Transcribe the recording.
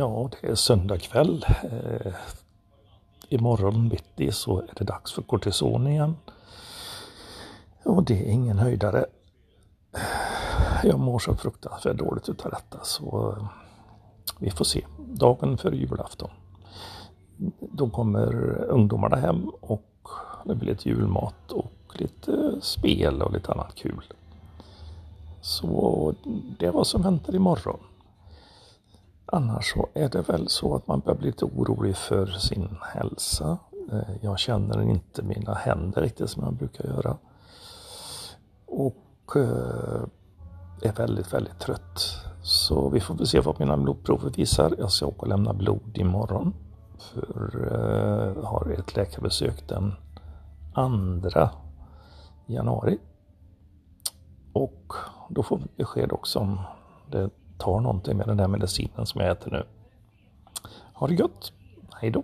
Ja, det är söndag kväll. Eh, imorgon bitti så är det dags för kortison igen. Och det är ingen höjdare. Jag mår så fruktansvärt dåligt utav detta så eh, vi får se. Dagen före julafton. Då kommer ungdomarna hem och det blir lite julmat och lite spel och lite annat kul. Så det är vad som väntar imorgon. Annars så är det väl så att man börjar bli lite orolig för sin hälsa. Eh, jag känner inte mina händer riktigt som jag brukar göra. Och eh, är väldigt, väldigt trött. Så vi får väl se vad mina blodprover visar. Jag ska åka och lämna blod imorgon. För jag har ett läkarbesök den 2 januari. Och då får vi besked också om det tar någonting med den där medicinen som jag äter nu. Ha det gött! Hej då!